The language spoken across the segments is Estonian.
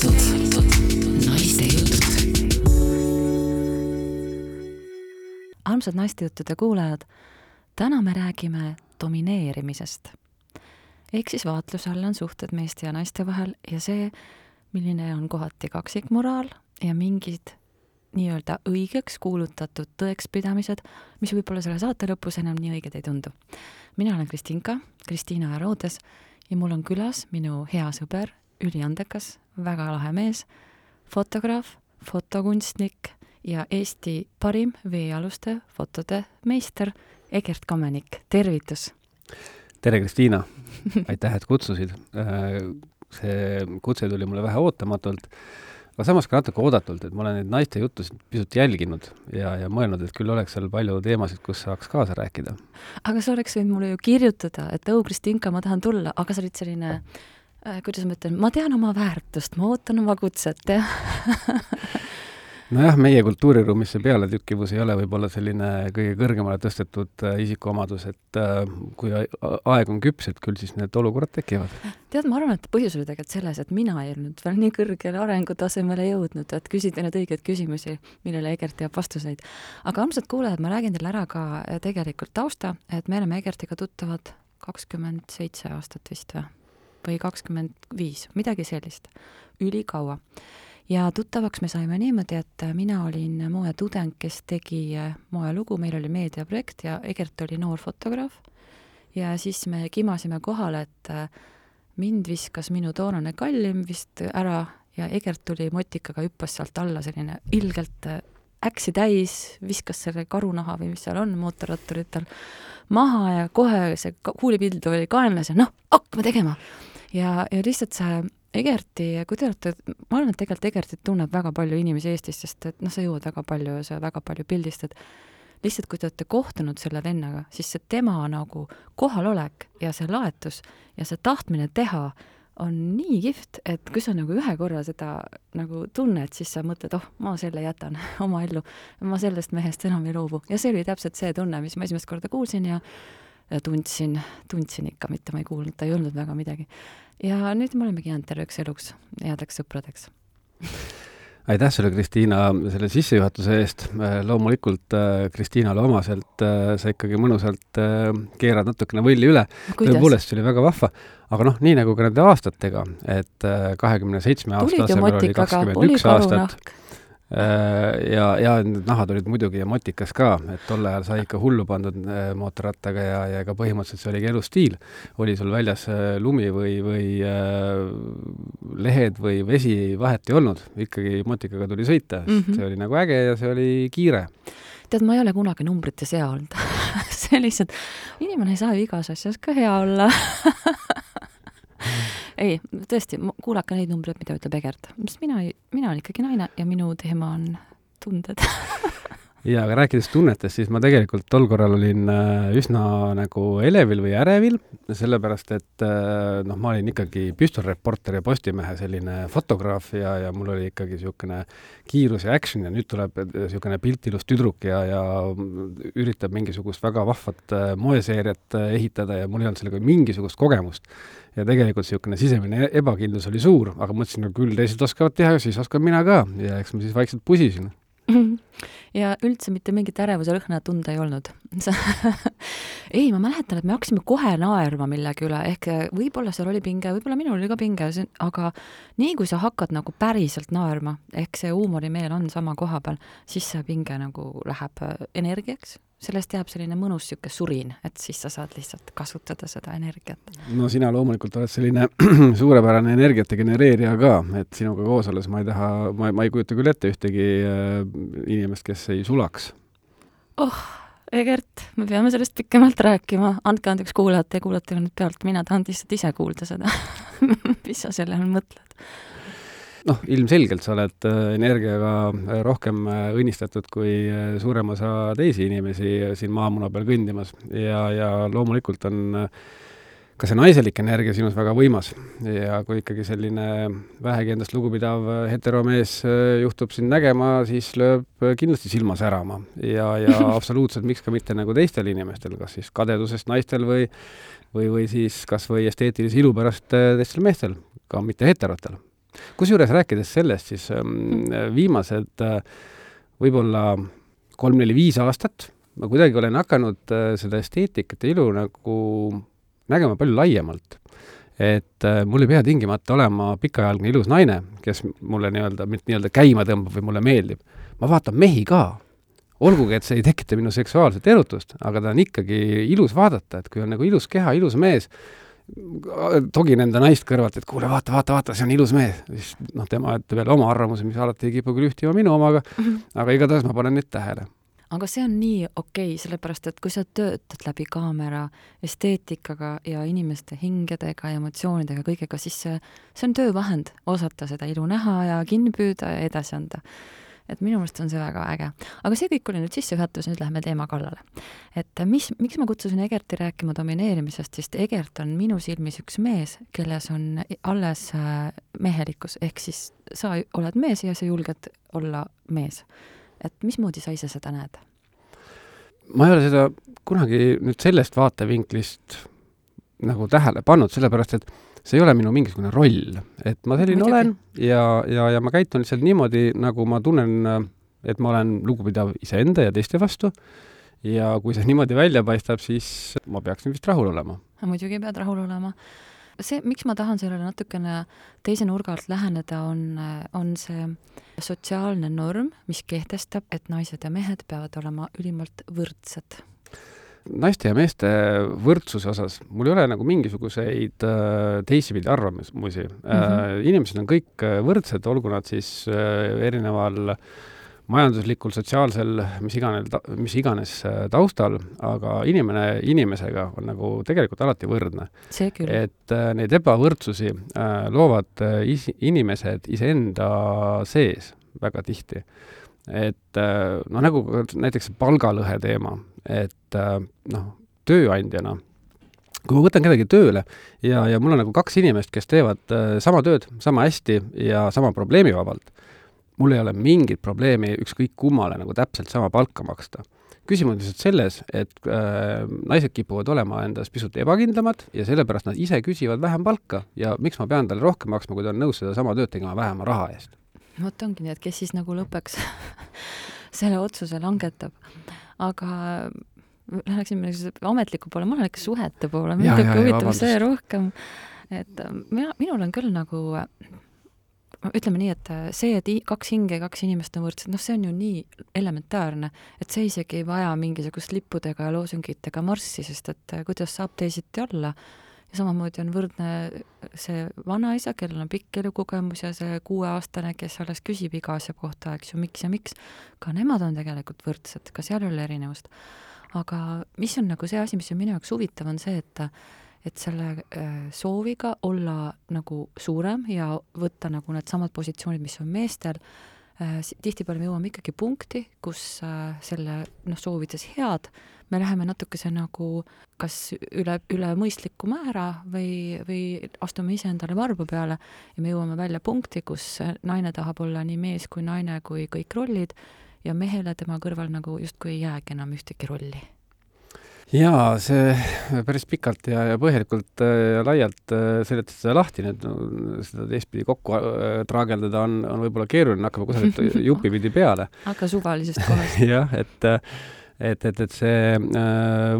tegelikult naiste jutud. armsad naistejuttude kuulajad, täna me räägime domineerimisest. ehk siis vaatluse all on suhted meeste ja naiste vahel ja see, milline on kohati kaksikmoraal ja mingid nii-öelda õigeks kuulutatud tõekspidamised, mis võib-olla selle saate lõpus enam nii õiged ei tundu. mina olen Kristinka, Kristiina Arodes ja mul on külas minu hea sõber, üliandekas, väga lahe mees, fotograaf, fotokunstnik ja Eesti parim veealuste fotode meister Egert Kamenik, tervitus! tere, Kristiina! aitäh, et kutsusid. see kutse tuli mulle vähe ootamatult, aga samas ka natuke oodatult, et ma olen neid naiste juttusid pisut jälginud ja, ja mõelnud, et küll oleks seal palju teemasid, kus saaks kaasa rääkida. aga sa oleks võinud mulle ju kirjutada, et oh, Kristinka, ma tahan tulla, aga sa olid selline äh, kuidas ma ütlen, ma tean oma väärtust, ma ootan oma kutset, jah nojah, meie kultuuriruumis see pealetükkivus ei ole võib-olla selline kõige kõrgemale tõstetud äh, isikuomadus, et äh, kui aeg on küps, et küll siis need olukorrad tekivad. tead, ma arvan, et põhjus oli tegelikult selles, et mina ei olnud veel nii kõrgele arengutasemele jõudnud, et küsida neid õigeid küsimusi, millele Egert teab vastuseid. aga armsad kuulajad, ma räägin teile ära ka äh, tegelikult tausta, et me oleme Egertiga tuttavad kakskümmend seitse aastat vist või? Või kakskümmend viis, midagi sellist, ülikaua. Ja tuttavaks me saime niimoodi, et mina olin moetudeng, kes tegi äh, moelugu, meil oli meediaprojekt ja Egert oli noor fotograaf. ja siis me kimasime kohale, et äh, mind viskas minu toonane kallim vist ära ja Egert tuli motikaga, hüppas sealt alla, selline ilgelt äh, äksi täis, viskas selle karunaha või mis seal on mootorratturitel maha ja kohe see kuulipilduv oli kaenlas ja noh, hakkame tegema. ja, ja lihtsalt see Egerti, kui te olete, ma arvan, et tegelikult Egertit tunneb väga palju inimesi Eestis, sest et noh, sa jõuad väga palju ja sa väga palju pildistad. lihtsalt, kui te olete kohtunud selle vennaga, siis see tema nagu kohalolek ja see laetus ja see tahtmine teha on nii kihvt, et kui sa nagu ühe korra seda nagu tunned, siis sa mõtled, oh, ma selle jätan oma ellu, ma sellest mehest enam ei loobu. ja see oli täpselt see tunne, mis ma esimest korda kuulsin ja tundsin, tundsin ikka, mitte ma ei kuulnud, ta ei öelnud väga midagi. ja nüüd me olemegi jäänud terveks eluks headeks sõpradeks aitäh sulle, Kristiina, selle sissejuhatuse eest. loomulikult äh, Kristiinale omaselt äh, sa ikkagi mõnusalt äh, keerad natukene võlli üle. tõepoolest, see oli väga vahva. aga noh, nii nagu ka nende aastatega, et kahekümne seitsme aasta asemel oli kakskümmend üks aastat Äh, ja, ja need nahad olid muidugi ja motikas ka, et tol ajal sai ikka hullu pandud äh, mootorrattaga ja, ja ka põhimõtteliselt see oligi elustiil. oli sul väljas äh, lumi või, või äh, lehed või vesi, vahet ei olnud, ikkagi motikaga tuli sõita mm, -hmm. see oli nagu äge ja see oli kiire. tead, ma ei ole kunagi numbrite sea olnud see lihtsalt, inimene ei saa ju igas asjas ka hea olla ei, tõesti, kuulake neid numbreid, mida ütleb Egert, sest mina, mina olen ikkagi naine ja minu teema on tunded jaa, aga rääkides tunnetest, siis ma tegelikult tol korral olin äh, üsna nagu elevil või ärevil, sellepärast et äh, noh, ma olin ikkagi püstolreporter ja Postimehe selline fotograaf ja, ja mul oli ikkagi niisugune kiirus ja action ja nüüd tuleb niisugune piltilus tüdruk ja, ja üritab mingisugust väga vahvat äh, moeseeriat ehitada ja mul ei olnud sellega mingisugust kogemust. Ja tegelikult niisugune sisemine e-, ebakindlus oli suur, aga mõtlesin, no küll teised oskavad teha, siis oskan mina ka. Ja eks ma siis vaikselt pusisin ja üldse mitte mingit ärevuse lõhna tunda ei olnud. Ei, ma mäletan, et me hakkasime kohe naerma millegi üle, ehk võib-olla seal oli pinge, võib-olla minul oli ka pinge, aga nii kui sa hakkad nagu päriselt naerma, ehk see huumorimeel on sama koha peal, siis see pinge nagu läheb energiaks sellest jääb selline mõnus niisugune surin, et siis sa saad lihtsalt kasutada seda energiat. no sina loomulikult oled selline suurepärane energiate genereerija ka, et sinuga koos olles ma ei taha, ma, ma ei kujuta küll ette ühtegi äh, inimest, kes ei sulaks. oh, Egert, me peame sellest pikemalt rääkima, andke andeks kuulajad, te kuulate ju nüüd pealt, mina tahan lihtsalt ise kuulda seda mis sa selle all mõtled noh, ilmselgelt sa oled äh, energiaga äh, rohkem äh, õnnistatud kui suurem osa teisi inimesi siin maamuna peal kõndimas. Ja, ja loomulikult on ka see naiselik energia sinus väga võimas. Ja kui ikkagi selline vähegi endast lugupidav heteromees juhtub sind nägema, siis lööb kindlasti silma särama. Ja, ja absoluutselt miks ka mitte nagu teistel inimestel, kas siis kadedusest naistel või või, või siis kas või esteetilise ilu pärast teistel meestel, ka mitte heterotel kusjuures rääkides sellest, siis ähm, viimased äh, võib-olla kolm-neli-viis aastat ma kuidagi olen hakanud äh, seda esteetikat ja ilu nagu nägema palju laiemalt. et äh, mul ei pea tingimata olema pikajalgne ilus naine, kes mulle nii-öelda, mind nii-öelda käima tõmbab või mulle meeldib. ma vaatan mehi ka. olgugi, et see ei tekita minu seksuaalset erutust, aga ta on ikkagi ilus vaadata, et kui on nagu ilus keha, ilus mees, togin enda naist kõrvalt, et kuule, vaata, vaata, vaata, see on ilus mees. siis noh, tema ütleb jälle oma arvamuse, mis alati ei kipu küll ühtima minu omaga mm, -hmm. aga igatahes ma panen neid tähele aga see on nii okei okay,, sellepärast et kui sa töötad läbi kaamera esteetikaga ja inimeste hingedega ja emotsioonidega, kõigega, siis see, see on töövahend, osata seda ilu näha ja kinni püüda ja edasi anda. Et minu meelest on see väga äge. aga see kõik oli nüüd sissejuhatus, nüüd lähme teema kallale. et mis, miks ma kutsusin Egerti rääkima domineerimisest, sest Egert on minu silmis üks mees, kelles on alles äh, mehelikkus, ehk siis sa oled mees ja sa julged olla mees et mismoodi sa ise seda näed? ma ei ole seda kunagi nüüd sellest vaatevinklist nagu tähele pannud, sellepärast et see ei ole minu mingisugune roll, et ma selline Muidugi. olen ja, ja, ja ma käitun lihtsalt niimoodi, nagu ma tunnen, et ma olen lugupidav iseenda ja teiste vastu ja kui see niimoodi välja paistab, siis ma peaksin vist rahul olema. muidugi pead rahul olema see, miks ma tahan sellele natukene teise nurga alt läheneda, on, on see sotsiaalne norm, mis kehtestab, et naised ja mehed peavad olema ülimalt võrdsed naiste ja meeste võrdsuse osas mul ei ole nagu mingisuguseid äh, teisipidi arvamusi mm. -hmm. Äh, inimesed on kõik võrdsed, olgu nad siis äh, erineval äh, majanduslikul, sotsiaalsel, mis iganes, mis iganes äh, taustal, aga inimene inimesega on nagu tegelikult alati võrdne. et äh, neid ebavõrdsusi äh, loovad äh, is-, inimesed iseenda sees väga tihti. et äh, noh, nagu näiteks palgalõhe teema, et äh, noh, tööandjana kui ma võtan kedagi tööle ja, ja mul on nagu kaks inimest, kes teevad äh, sama tööd sama hästi ja sama probleemivabalt, mul ei ole mingit probleemi ükskõik kummale nagu täpselt sama palka maksta. küsimus on lihtsalt selles, et äh, naised kipuvad olema endas pisut ebakindlamad ja sellepärast nad ise küsivad vähem palka ja miks ma pean talle rohkem maksma, kui ta on nõus sedasama tööd tegema vähema raha eest. vot ongi nii, et kes siis nagu lõpuks selle otsuse langetab. Aga läheksime ametliku poole, ma lähen ikka suhete poole, mind ikka huvitab see rohkem, et äh, mina, minul on küll nagu ütleme nii, et äh, see, et kaks hinge ja kaks inimest on võrdsed, noh, see on ju nii elementaarne, et see isegi ei vaja mingisugust lippudega ja loosungitega marssi, sest et äh, kuidas saab teisiti olla. Ja samamoodi on võrdne see vanaisa, kellel on pikk elukogemus ja see kuueaastane, kes alles küsib iga asja kohta, eks ju, miks ja miks, ka nemad on tegelikult võrdsed, ka seal ei ole erinevust. aga mis on nagu see asi, mis on minu jaoks huvitav, on see, et et selle äh, sooviga olla nagu suurem ja võtta nagu needsamad positsioonid, mis on meestel, äh, tihtipeale me jõuame ikkagi punkti, kus äh, selle noh, soovides head, me läheme natukese nagu kas üle, üle mõistliku määra või, või astume iseendale varba peale ja me jõuame välja punkti, kus naine tahab olla nii mees kui naine kui kõik rollid ja mehele tema kõrval nagu justkui ei jäägi enam ühtegi rolli jaa, see päris pikalt ja, ja põhjalikult äh, ja laialt äh, seletas seda lahti, nüüd no, seda teistpidi kokku äh, traageldada on, on võib-olla keeruline, hakkame kusagilt jupipidi peale. hakka suvalisest kohast jah, et et, et, et see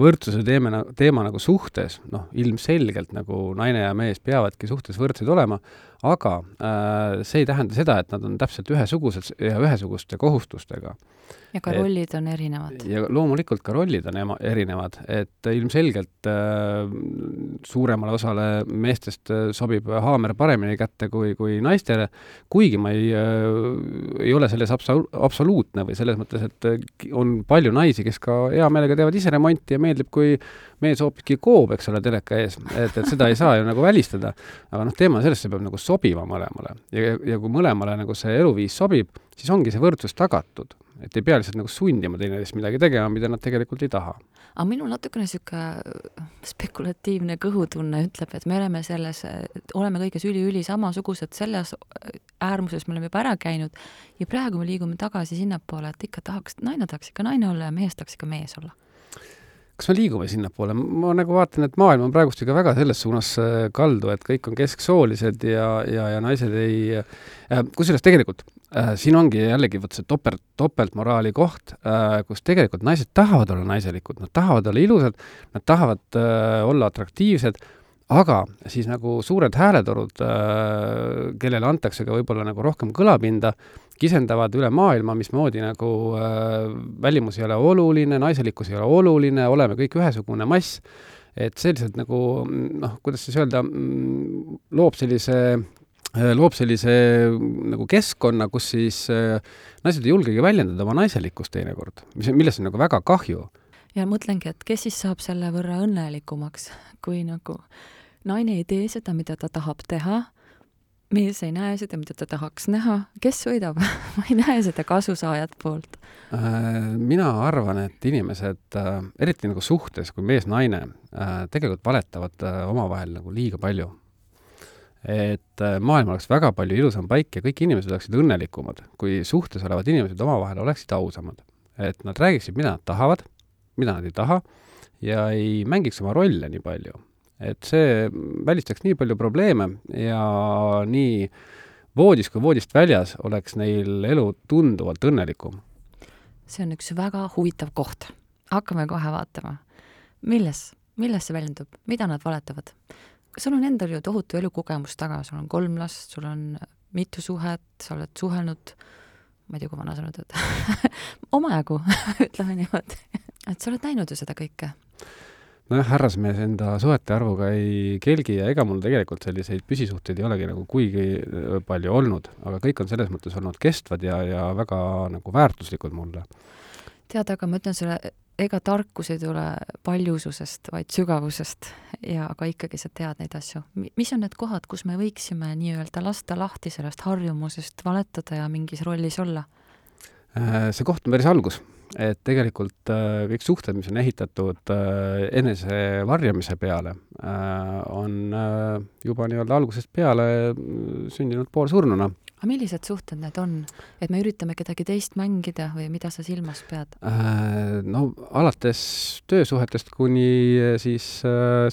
võrdsuse teema, teema nagu suhtes, noh, ilmselgelt nagu naine ja mees peavadki suhtes võrdsed olema, aga äh, see ei tähenda seda, et nad on täpselt ühesugused ja ühesuguste kohustustega ja ka rollid on erinevad. ja loomulikult ka rollid on ema, erinevad, et ilmselgelt äh, suuremale osale meestest äh, sobib haamer paremini kätte kui, kui naistele, kuigi ma ei äh,, ei ole selles absa-, absoluutne või selles mõttes, et äh, on palju naisi, kes ka hea meelega teevad ise remonti ja meeldib, kui mees hoopiski koob, eks ole, teleka ees, et, et seda ei saa ju nagu välistada. aga noh, teema on selles, see peab nagu sobima mõlemale. Ja, ja kui mõlemale nagu see eluviis sobib, siis ongi see võrdsus tagatud. Et ei pea lihtsalt nagu sundima teineteist midagi tegema, mida nad tegelikult ei taha. aga minul natukene niisugune spekulatiivne kõhutunne ütleb, et me oleme selles, oleme kõiges üli-üli samasugused, selles äärmuses me oleme juba ära käinud ja praegu me liigume tagasi sinnapoole, et ikka tahaks, naine tahaks ikka naine olla ja mees tahaks ikka mees olla kas me liigume sinnapoole, ma nagu vaatan, et maailm on praegust ikka väga selles suunas äh, kaldu, et kõik on kesksoolised ja, ja, ja naised ei äh,, kusjuures tegelikult äh, siin ongi jällegi vot see topelt, topeltmoraali koht äh,, kus tegelikult naised tahavad olla naiselikud, nad tahavad olla ilusad, nad tahavad äh, olla atraktiivsed, aga siis nagu suured hääletorud äh,, kellele antakse ka võib-olla nagu rohkem kõlapinda, kisendavad üle maailma, mismoodi nagu äh, välimus ei ole oluline, naiselikkus ei ole oluline, oleme kõik ühesugune mass, et selliselt nagu noh, kuidas siis öelda, loob sellise äh, loob sellise nagu keskkonna, kus siis äh, naised ei julgegi väljendada oma naiselikkust teinekord, mis, millest on nagu väga kahju. ja mõtlengi, et kes siis saab selle võrra õnnelikumaks, kui nagu naine ei tee seda, mida ta tahab teha, mees ei näe seda, mida ta tahaks näha, kes võidab ma ei näe seda kasusaajat poolt. Äh, mina arvan, et inimesed, äh, eriti nagu suhtes, kui mees-naine, äh, tegelikult valetavad omavahel nagu liiga palju. et maailm oleks väga palju ilusam paik ja kõik inimesed oleksid õnnelikumad, kui suhtes olevad inimesed omavahel oleksid ausamad. et nad räägiksid, mida nad tahavad, mida nad ei taha ja ei mängiks oma rolle nii palju et see välistaks nii palju probleeme ja nii voodis kui voodist väljas oleks neil elu tunduvalt õnnelikum. see on üks väga huvitav koht. hakkame kohe vaatama. milles, milles see väljendub, mida nad valetavad? sul on endal ju tohutu elukogemus taga, sul on kolm last, sul on mitu suhet, sa oled suhelnud, ma ei tea, kui vana sa nüüd oled omajagu ütleme niimoodi. et sa oled näinud ju seda kõike nojah, härrasmees enda suhete arvuga ei kelgi ja ega mul tegelikult selliseid püsisuhteid ei olegi nagu kuigi äh, palju olnud, aga kõik on selles mõttes olnud kestvad ja, ja väga nagu väärtuslikud mulle. tead, aga ma ütlen sulle, ega tarkus ei tule paljususest, vaid sügavusest ja aga ikkagi sa tead neid asju. mis on need kohad, kus me võiksime nii-öelda lasta lahti sellest harjumusest valetada ja mingis rollis olla? Äh, see koht on päris algus. Et tegelikult äh, kõik suhted, mis on ehitatud äh, enese varjamise peale on juba nii-öelda algusest peale sündinud poolsurnuna. aga millised suhted need on, et me üritame kedagi teist mängida või mida sa silmas pead? No alates töösuhetest kuni siis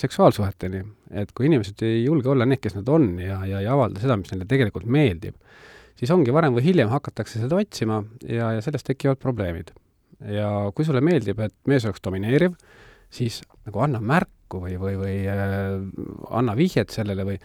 seksuaalsuheteni, et kui inimesed ei julge olla need, kes nad on ja, ja ei avalda seda, mis neile tegelikult meeldib, siis ongi varem või hiljem hakatakse seda otsima ja, ja sellest tekivad probleemid ja kui sulle meeldib, et mees oleks domineeriv, siis nagu anna märku või, või, või äh, anna vihjet sellele või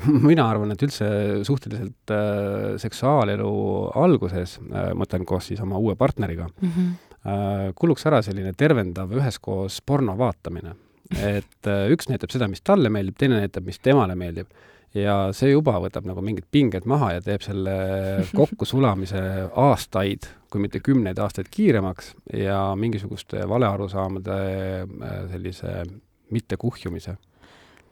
mina arvan, et üldse suhteliselt äh, seksuaalelu alguses äh,, mõtlen koos siis oma uue partneriga mm, -hmm. äh, kuluks ära selline tervendav üheskoos porno vaatamine. et äh, üks näitab seda, mis talle meeldib, teine näitab, mis temale meeldib ja see juba võtab nagu mingid pinged maha ja teeb selle kokkusulamise aastaid, kui mitte kümneid aastaid kiiremaks ja mingisuguste valearusaamade äh, sellise mittekuhjumise.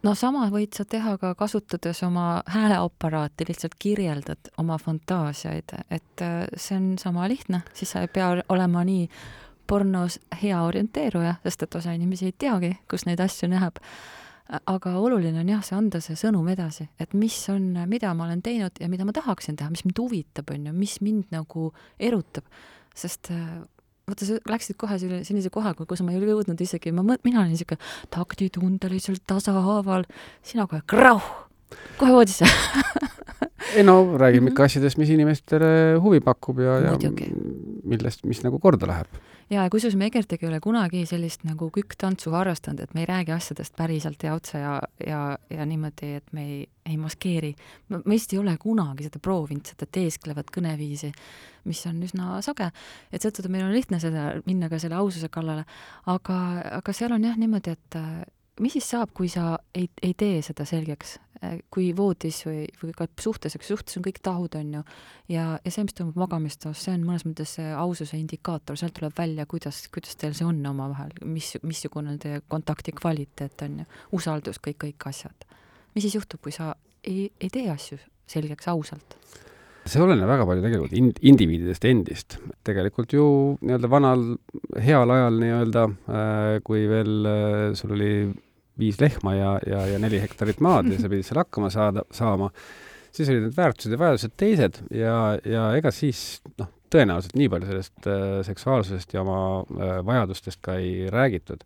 No sama võid sa teha ka kasutades oma hääleaparaati, lihtsalt kirjeldad oma fantaasiaid, et äh, see on sama lihtne, siis sa ei pea olema nii pornos hea orienteeruja, sest et osa inimesi ei teagi, kus neid asju näeb aga oluline on jah, see anda see sõnum edasi, et mis on, mida ma olen teinud ja mida ma tahaksin teha, mis mind huvitab, on ju, mis mind nagu erutab. sest äh, vaata, sa läksid kohe selle, sellise koha, kus ma ei ole jõudnud isegi, ma mina olin niisugune taktitundeliselt tasahaaval, sina kohe krauh, kohe voodisse. Ei no räägime ikka asjadest, mis inimestele huvi pakub ja, ja millest, mis nagu korda läheb ja, kusjuures me Egertiga ei ole kunagi sellist nagu kükktantsu harrastanud, et me ei räägi asjadest päriselt ja otse ja, ja, ja niimoodi, et me ei, ei maskeeri. me vist ei ole kunagi seda proovinud, seda teesklevat kõneviisi, mis on üsna sage, et seetõttu meil on lihtne seda, minna ka selle aususe kallale, aga, aga seal on jah niimoodi, et mis siis saab, kui sa ei, ei tee seda selgeks, äh, kui voodis või, või ka suhtes, eks suhtes on kõik tahud, on ju, ja, ja see, mis toimub magamistoas, see on mõnes mõttes see aususe indikaator, sealt tuleb välja, kuidas, kuidas teil see on omavahel, mis, missugune on teie kontakti kvaliteet, on ju, usaldus, kõik, kõik asjad. mis siis juhtub, kui sa ei, ei tee asju selgeks ausalt? see oleneb väga palju tegelikult ind-, indiviididest endist. tegelikult ju nii-öelda vanal heal ajal nii-öelda, äh, kui veel äh, sul oli viis lehma ja, ja, ja neli hektarit maad ja sa pidid seal hakkama saada, saama, siis olid need väärtused ja vajadused teised ja, ja ega siis noh, tõenäoliselt nii palju sellest äh, seksuaalsusest ja oma äh, vajadustest ka ei räägitud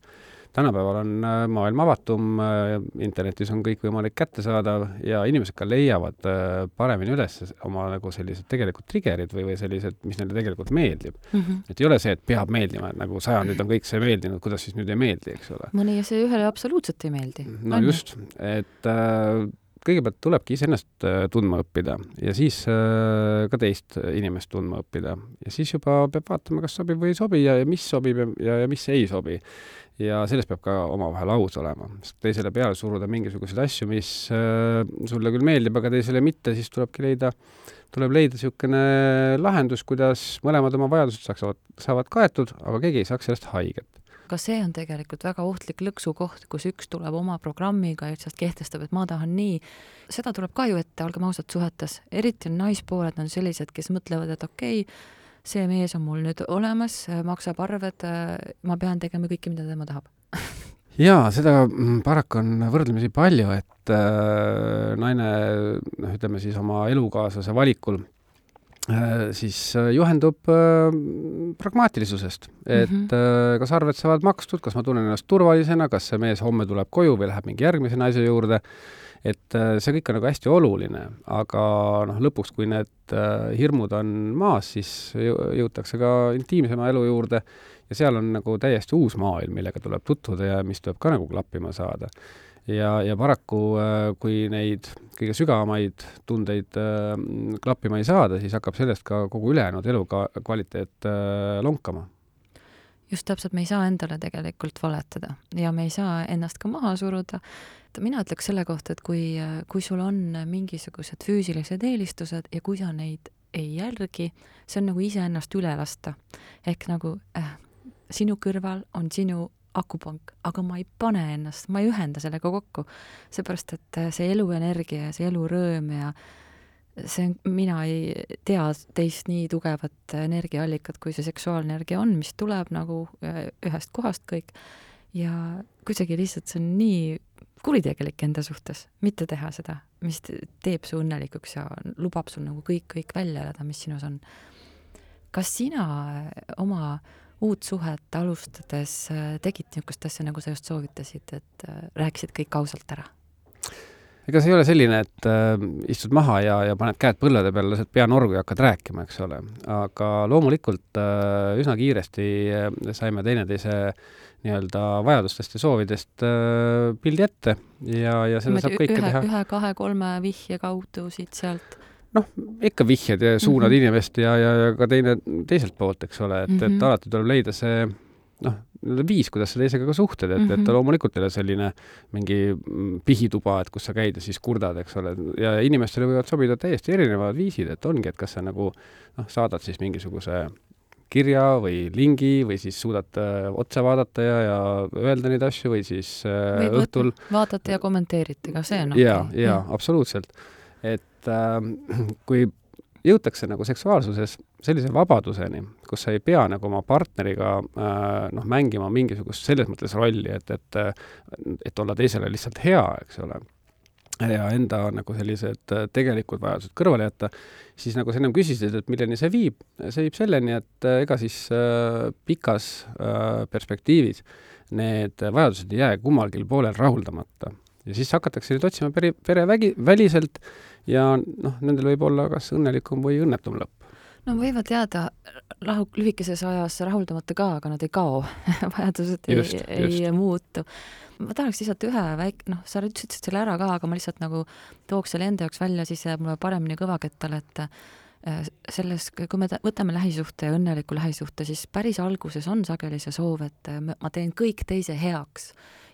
tänapäeval on äh, maailm avatum, äh, internetis on kõikvõimalik kättesaadav ja inimesed ka leiavad äh, paremini üles oma nagu sellised tegelikult trigger'id või, või sellised, mis neile tegelikult meeldib mm. -hmm. et ei ole see, et peab meeldima, et nagu sajandid on kõik see meeldinud, kuidas siis nüüd ei meeldi, eks ole. mõni see ühele absoluutselt ei meeldi. no on just, et äh, kõigepealt tulebki iseennast tundma õppida ja siis äh, ka teist inimest tundma õppida ja siis juba peab vaatama, kas sobib või ei sobi ja, ja mis sobib ja, ja, ja mis ei sobi ja sellest peab ka omavahel aus olema, sest teisele peale suruda mingisuguseid asju, mis äh, sulle küll meeldib, aga teisele mitte, siis tulebki leida, tuleb leida niisugune lahendus, kuidas mõlemad oma vajadused saaksid, saavad kaetud, aga keegi ei saaks sellest haiget. Aga see on tegelikult väga ohtlik lõksukoht, kus üks tuleb oma programmiga ja lihtsalt kehtestab, et ma tahan nii. seda tuleb ka ju ette, olgem ausad, suhetes, eriti on naispooled on sellised, kes mõtlevad, et okei okay,, see mees on mul nüüd olemas, maksab arved, ma pean tegema kõike, mida tema tahab jaa, seda mm, paraku on võrdlemisi palju, et äh, naine, noh, ütleme siis oma elukaaslase valikul äh, siis äh, juhendub äh, pragmaatilisusest, et mm -hmm. äh, kas arved saavad makstud, kas ma tunnen ennast turvalisena, kas see mees homme tuleb koju või läheb mingi järgmise naise juurde äh,, et äh, see kõik on nagu hästi oluline, aga noh, lõpuks, kui need äh, hirmud on maas, siis jõutakse ka intiimsema elu juurde ja seal on nagu täiesti uus maailm, millega tuleb tutvuda ja mis tuleb ka nagu klappima saada. ja, ja paraku, äh, kui neid kõige sügavamaid tundeid klappima ei saada, siis hakkab sellest ka kogu ülejäänud elu kvaliteet lonkama just täpselt, me ei saa endale tegelikult valetada ja me ei saa ennast ka maha suruda mina ütleks selle kohta, et kui, kui sul on mingisugused füüsilised eelistused ja kui sa neid ei järgi, see on nagu iseennast üle lasta. ehk nagu äh, sinu kõrval on sinu akupank, aga ma ei pane ennast, ma ei ühenda sellega kokku. seepärast, et see eluenergia ja see elurõõm ja see on, mina ei tea teist nii tugevat energiaallikat, kui see seksuaalenergia on, mis tuleb nagu äh, ühest kohast kõik ja kuidagi lihtsalt see on nii kuritegelik enda suhtes, mitte teha seda, mis teeb su õnnelikuks ja lubab sul nagu kõik, kõik välja elada, mis sinus on. kas sina oma uut suhet alustades äh, tegid niisugust asja, nagu sa just soovitasid, et äh, rääkisid kõik ausalt ära? Ega see ei ole selline, et äh, istud maha ja, ja paned käed põlvede peale, lased pea norgu ja hakkad rääkima, eks ole. aga loomulikult äh, üsna kiiresti äh, saime teineteise nii-öelda vajadustest ja soovidest äh, pildi ette ja, ja seda saab kõike ühe, teha. ühe-kahe-kolme vihje kaudu siit-sealt noh, ikka vihjed ja suunad mm -hmm. inimest ja, ja, ja ka teine teiselt poolt, eks ole, et mm, -hmm. et mhm. alati tuleb leida see noh, viis, kuidas sa teisega ka suhtled, et mm, -hmm. et ta mhm. loomulikult ei ole selline mingi pihituba, et kus sa käid ja siis kurdad, eks ole, ja inimestele võivad sobida täiesti erinevad viisid, et ongi, et kas sa nagu noh, saadad siis mingisuguse kirja või lingi või siis suudad äh, otsa vaadata ja, ja öelda neid asju või siis äh, või õhtul vaatate ja kommenteerite, ka see on okei okay.. jaa, jaa, absoluutselt. et äh, kui jõutakse nagu seksuaalsuses sellise vabaduseni, kus sa ei pea nagu oma partneriga äh, noh, mängima mingisugust selles mõttes rolli, et, et et olla teisele lihtsalt hea, eks ole ja enda nagu sellised äh, tegelikud vajadused kõrvale jätta, siis nagu sa ennem küsisid, et milleni see viib, see viib selleni, et äh, ega siis äh, pikas äh, perspektiivis need vajadused ei jää kummalgi poolel rahuldamata. ja siis hakatakse neid otsima pere, perevägi, väliselt ja noh, nendel võib olla kas õnnelikum või õnnetum lõpp. No võivad jääda rahu, lühikeses ajas rahuldamata ka, aga nad ei kao. Vajadused just, ei, ei muutu. Ma tahaks lihtsalt ühe väik-, noh, sa ütlesid selle ära ka, aga ma lihtsalt nagu tooks selle enda jaoks välja, siis jääb mulle paremini kõvakettale, et äh, selles, kui me võtame lähisuhte õnneliku lähisuhte, siis päris alguses on sageli see soov, et äh, ma teen kõik teise heaks.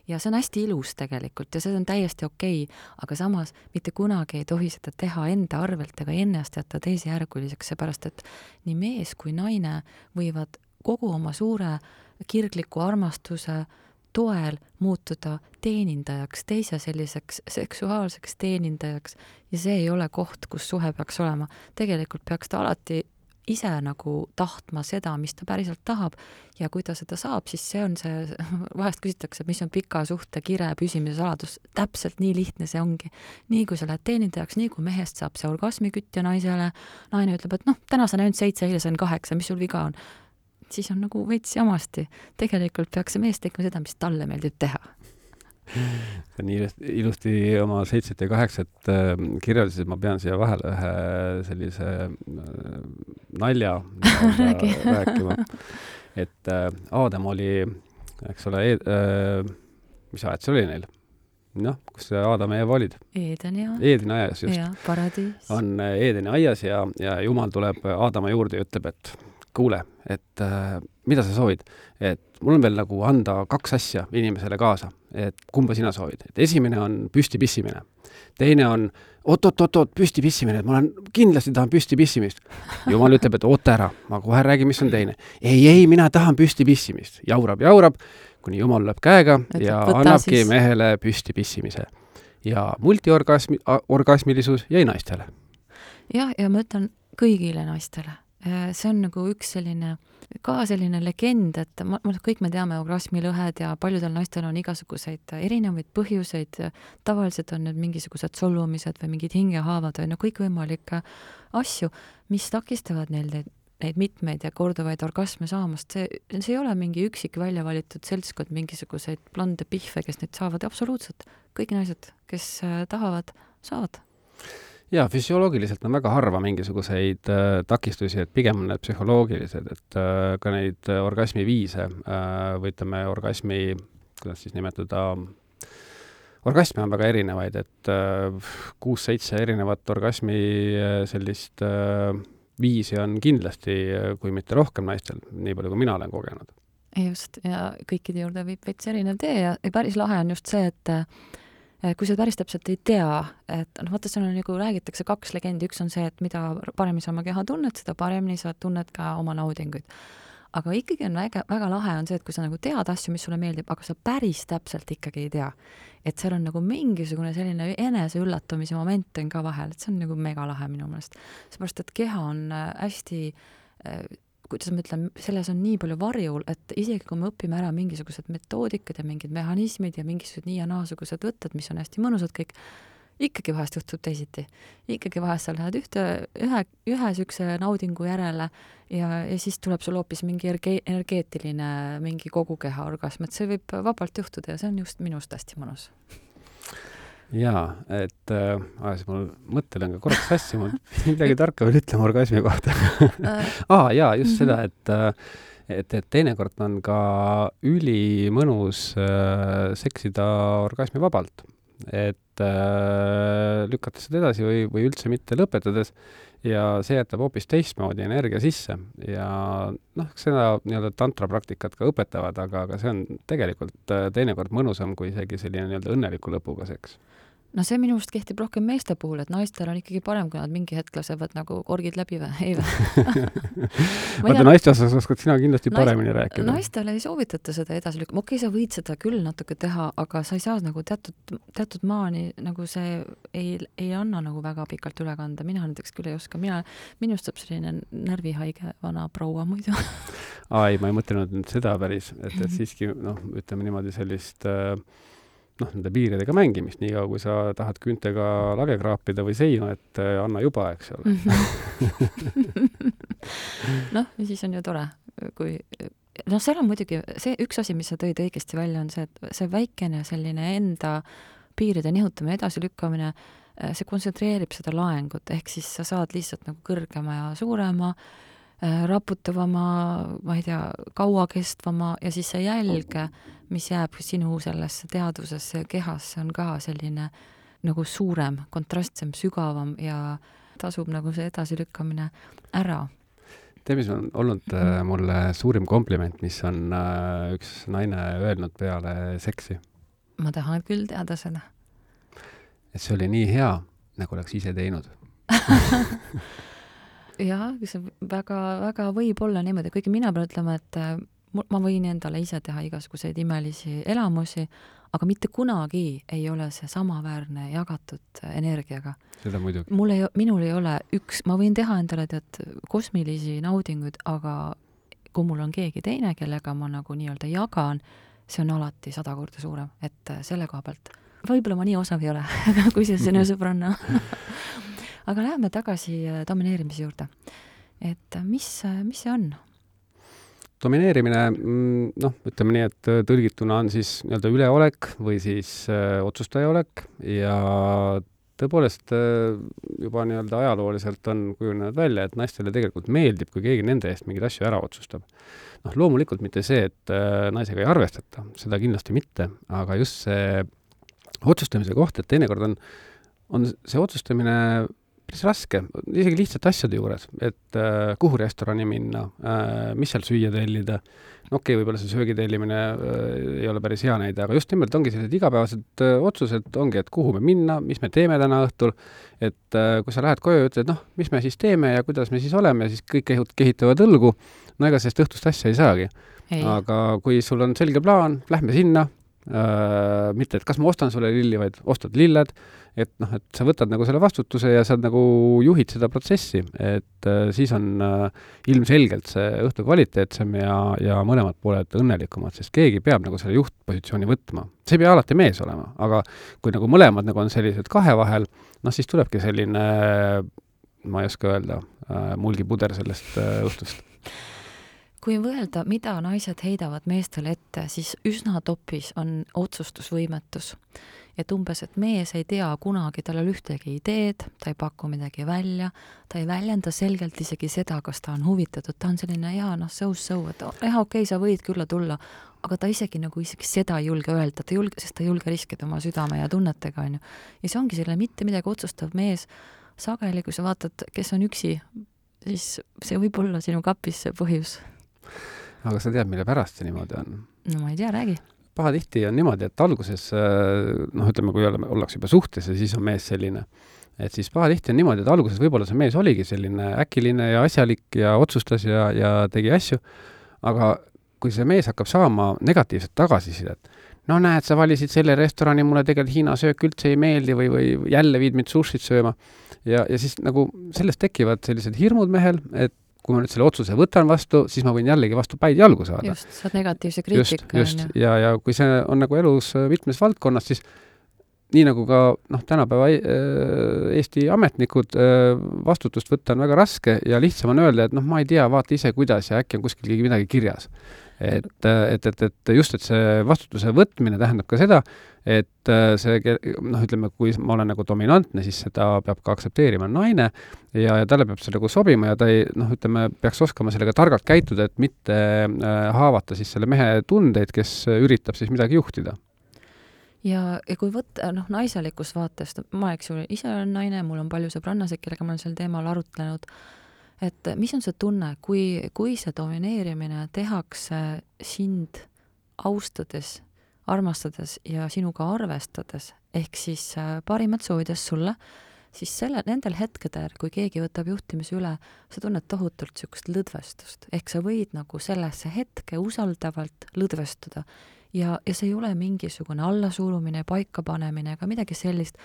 Ja see on hästi ilus tegelikult ja see on täiesti okei okay,, aga samas mitte kunagi ei tohi seda teha enda arvelt ega ennast jätta teisejärguliseks, seepärast et nii mees kui naine võivad kogu oma suure kirgliku armastuse toel muutuda teenindajaks, teise selliseks seksuaalseks teenindajaks ja see ei ole koht, kus suhe peaks olema. tegelikult peaks ta alati ise nagu tahtma seda, mis ta päriselt tahab ja kui ta seda saab, siis see on see, vahest küsitakse, mis on pika suhte kire püsimise saladus, täpselt nii lihtne see ongi. nii kui sa lähed teenindajaks, nii kui mehest saab see orgasmikütja naisele, naine ütleb, et noh, täna sain ainult seitse, eile sain kaheksa, mis sul viga on? siis on nagu veits jamasti. tegelikult peaks see mees tegema seda, mis talle meeldib teha sa nii ilusti oma seitset ja kaheksat äh, kirjeldasid, ma pean siia vahele ühe sellise äh, nalja rääkima. et äh, Aadam oli, eks ole mis aed see oli neil? noh, kus Aadam ja Eeva olid? Eedeni aias. Eedeni aias, just. on Eedeni aias ja, ja Jumal tuleb Aadama juurde ja ütleb, et kuule, et äh, mida sa soovid, et mul on veel nagu anda kaks asja inimesele kaasa, et kumba sina soovid, et esimene on püsti pissimine, teine on oot-oot-oot-oot, püsti pissimine, et ma olen, kindlasti tahan püsti pissimist. jumal ütleb, et oota ära, ma kohe räägin, mis on teine. ei, ei, mina tahan püsti pissimist, jaurab, jaurab, kuni jumal lööb käega et ja annabki siis... mehele püsti pissimise. ja multiorgasmi, orgasmilisus jäi naistele. jah, ja ma ütlen kõigile naistele see on nagu üks selline, ka selline legend, et ma, ma, kõik me teame orgasmilõhed ja paljudel naistel on igasuguseid erinevaid põhjuseid, tavaliselt on need mingisugused solvumised või mingid hingehaavad või no kõikvõimalikke asju, mis takistavad neil neid, neid mitmeid ja korduvaid orgasme saamast, see, see ei ole mingi üksik välja valitud seltskond mingisuguseid blonde pihve, kes neid saavad, absoluutselt, kõik naised, kes äh, tahavad, saavad jaa, füsioloogiliselt on väga harva mingisuguseid äh, takistusi, et pigem on need psühholoogilised, et äh, ka neid äh, orgasmi viise äh, või ütleme, orgasmi, kuidas siis nimetada, orgasme on väga erinevaid, et äh, kuus-seitse erinevat orgasmi äh, sellist viisi on kindlasti, kui mitte rohkem naistel, nii palju kui mina olen kogenud. just, ja kõikide juurde viib veits erinev tee ja, päris lahe on just see, et kui sa päris täpselt ei tea, et noh, vaata, seal on nagu räägitakse kaks legendi, üks on see, et mida paremini sa oma keha tunned, seda paremini sa tunned ka oma naudinguid. aga ikkagi on väga, väga lahe on see, et kui sa nagu tead asju, mis sulle meeldib, aga sa päris täpselt ikkagi ei tea. et seal on nagu mingisugune selline eneseüllatumise moment on ka vahel, et see on nagu megalahe minu meelest. seepärast, et keha on äh, hästi äh, kuidas ma ütlen, selles on nii palju varjul, et isegi kui me õpime ära mingisugused metoodikad ja mingid mehhanismid ja mingisugused nii ja naasugused võtted, mis on hästi mõnusad kõik, ikkagi vahest juhtub teisiti. ikkagi vahest sa lähed ühte, ühe, ühe niisuguse naudingu järele ja, ja siis tuleb sul hoopis mingi erge-, energeetiline mingi kogu keha orgasm, et see võib vabalt juhtuda ja see on just minu arust hästi mõnus jaa, et äh, ajas mul mõttelõng korraks sassi, mul midagi tarka veel ütlema orgasmi kohta äh. aa, jaa, just -hmm. seda, et äh, et, et teinekord on ka ülimõnus äh, seksida orgasmivabalt. et äh, lükates seda edasi või, või üldse mitte lõpetades ja see jätab hoopis teistmoodi energia sisse. Ja noh, seda nii-öelda tantrapraktikat ka õpetavad, aga, aga see on tegelikult äh, teinekord mõnusam kui isegi selline nii-öelda õnneliku lõpuga seks no see minu arust kehtib rohkem meeste puhul, et naistel on ikkagi parem, kui nad mingi hetk lasevad nagu korgid läbi või, ei või? vaata, naiste osas oskad sina kindlasti paremini nais, rääkida. naistele ei soovitata seda edasi lükkama, okei okay,, sa võid seda küll natuke teha, aga sa ei saa nagu teatud, teatud maani nagu see ei, ei anna nagu väga pikalt üle kanda, mina näiteks küll ei oska, mina, minust saab selline närvihaige vana proua muidu aa ei, ma ei mõtelnud nüüd seda päris, et, et siiski noh, ütleme niimoodi sellist äh, noh, nende piiridega mängimist, niikaua kui sa tahad küüntega lage kraapida või seina, et äh, anna juba, eks ole. Noh, ja siis on ju tore, kui noh, seal on muidugi see üks asi, mis sa tõid õigesti välja, on see, et see väikene selline enda piiride nihutamine, edasilükkamine, äh, see kontsentreerib seda laengut, ehk siis sa saad lihtsalt nagu kõrgema ja suurema Äh, raputavama, ma ei tea, kauakestvama ja siis see jälg, mis jääb sinu sellesse teadvusesse ja kehasse, on ka selline nagu suurem, kontrastsem, sügavam ja tasub nagu see edasilükkamine ära. tead, mis on olnud äh, mulle suurim kompliment, mis on äh, üks naine öelnud peale seksi? ma tahan küll teada seda. et see oli nii hea, nagu oleks ise teinud jah, see väga, väga võib olla niimoodi, kuigi mina pean ütlema, et äh, ma võin endale ise teha igasuguseid imelisi elamusi, aga mitte kunagi ei ole see samaväärne jagatud energiaga. seda muidugi. mul ei, minul ei ole üks, ma võin teha endale tead kosmilisi naudinguid, aga kui mul on keegi teine, kellega ma nagu nii-öelda jagan, see on alati sada korda suurem, et äh, selle koha pealt võib-olla ma nii osav ei ole kui see sinu sõbranna aga läheme tagasi äh, domineerimise juurde. et äh, mis, mis see on? domineerimine, mm, noh, ütleme nii, et tõlgituna on siis nii-öelda üleolek või siis äh, otsustajaolek ja tõepoolest juba nii-öelda ajalooliselt on kujunenud välja, et naistele tegelikult meeldib, kui keegi nende eest mingeid asju ära otsustab. noh, loomulikult mitte see, et äh, naisega ei arvestata, seda kindlasti mitte, aga just see otsustamise koht, et teinekord on, on see otsustamine päris raske, isegi lihtsate asjade juures, et äh, kuhu restorani minna äh,, mis seal süüa tellida, no okei okay,, võib-olla see söögi tellimine äh, ei ole päris hea näide, aga just nimelt ongi sellised igapäevased äh, otsused, ongi, et kuhu me minna, mis me teeme täna õhtul, et äh, kui sa lähed koju ja ütled, noh, mis me siis teeme ja kuidas me siis oleme, siis kõik kehitavad õlgu, no ega sellest õhtust asja ei saagi. aga kui sul on selge plaan, lähme sinna, Äh, mitte, et kas ma ostan sulle lilli, vaid ostad lilled, et noh, et sa võtad nagu selle vastutuse ja sa nagu juhid seda protsessi, et äh, siis on äh, ilmselgelt see õhtu kvaliteetsem ja, ja mõlemad pooled õnnelikumad, sest keegi peab nagu selle juhtpositsiooni võtma. see ei pea alati mees olema, aga kui nagu mõlemad nagu on sellised kahe vahel, noh siis tulebki selline, ma ei oska öelda, mulgipuder sellest õhtust kui võelda, mida naised heidavad meestele ette, siis üsna topis on otsustusvõimetus. Et umbes, et mees ei tea kunagi, tal ei ole ühtegi ideed, ta ei paku midagi välja, ta ei väljenda selgelt isegi seda, kas ta on huvitatud, ta on selline jaa, noh, so-so, et jah, okei okay,, sa võid külla tulla, aga ta isegi nagu isegi seda ei julge öelda, ta ei julge, sest ta ei julge riskida oma südame ja tunnetega, on ju. ja see ongi selline mitte midagi otsustav mees, sageli, kui sa vaatad, kes on üksi, siis see võib olla sinu kapis see põhjus aga sa tead, mille pärast see niimoodi on? no ma ei tea, räägi. Pahatihti on niimoodi, et alguses äh, noh, ütleme, kui oleme, ollakse juba suhtes ja siis on mees selline, et siis pahatihti on niimoodi, et alguses võib-olla see mees oligi selline äkiline ja asjalik ja otsustas ja, ja tegi asju, aga kui see mees hakkab saama negatiivset tagasisidet, no näed, sa valisid selle restorani, mulle tegelikult Hiina söök üldse ei meeldi või, või jälle viid mind sushit sööma. ja, ja siis nagu sellest tekivad sellised hirmud mehel, et kui ma nüüd selle otsuse võtan vastu, siis ma võin jällegi vastu päid jalgu saada. just, saad negatiivse kriitika. just, just, ja, ja kui see on nagu elus mitmes valdkonnas, siis nii nagu ka noh, tänapäeva äh, Eesti ametnikud, äh, vastutust võtta on väga raske ja lihtsam on öelda, et noh, ma ei tea, vaata ise, kuidas ja äkki on kuskil keegi midagi kirjas. Et, et, et, et just, et see vastutuse võtmine tähendab ka seda, et äh, see, noh, ütleme, kui ma olen nagu dominantne, siis seda peab ka aktsepteerima naine ja, ja talle peab see nagu sobima ja ta ei, noh, ütleme, peaks oskama sellega targalt käituda, et mitte äh, haavata siis selle mehe tundeid, kes üritab siis midagi juhtida. Ja, ja kui võtta noh, naiselikust vaatest, ma, eks ju, ise olen naine, mul on palju sõbrannasid, kellega ma olen sel teemal arutlenud, et mis on see tunne, kui, kui see domineerimine tehakse sind austades armastades ja sinuga arvestades, ehk siis äh, parimat soovides sulle, siis selle, nendel hetkedel, kui keegi võtab juhtimise üle, sa tunned tohutult niisugust lõdvestust, ehk sa võid nagu sellesse hetke usaldavalt lõdvestuda. ja, ja see ei ole mingisugune allasurumine, paikapanemine ega midagi sellist,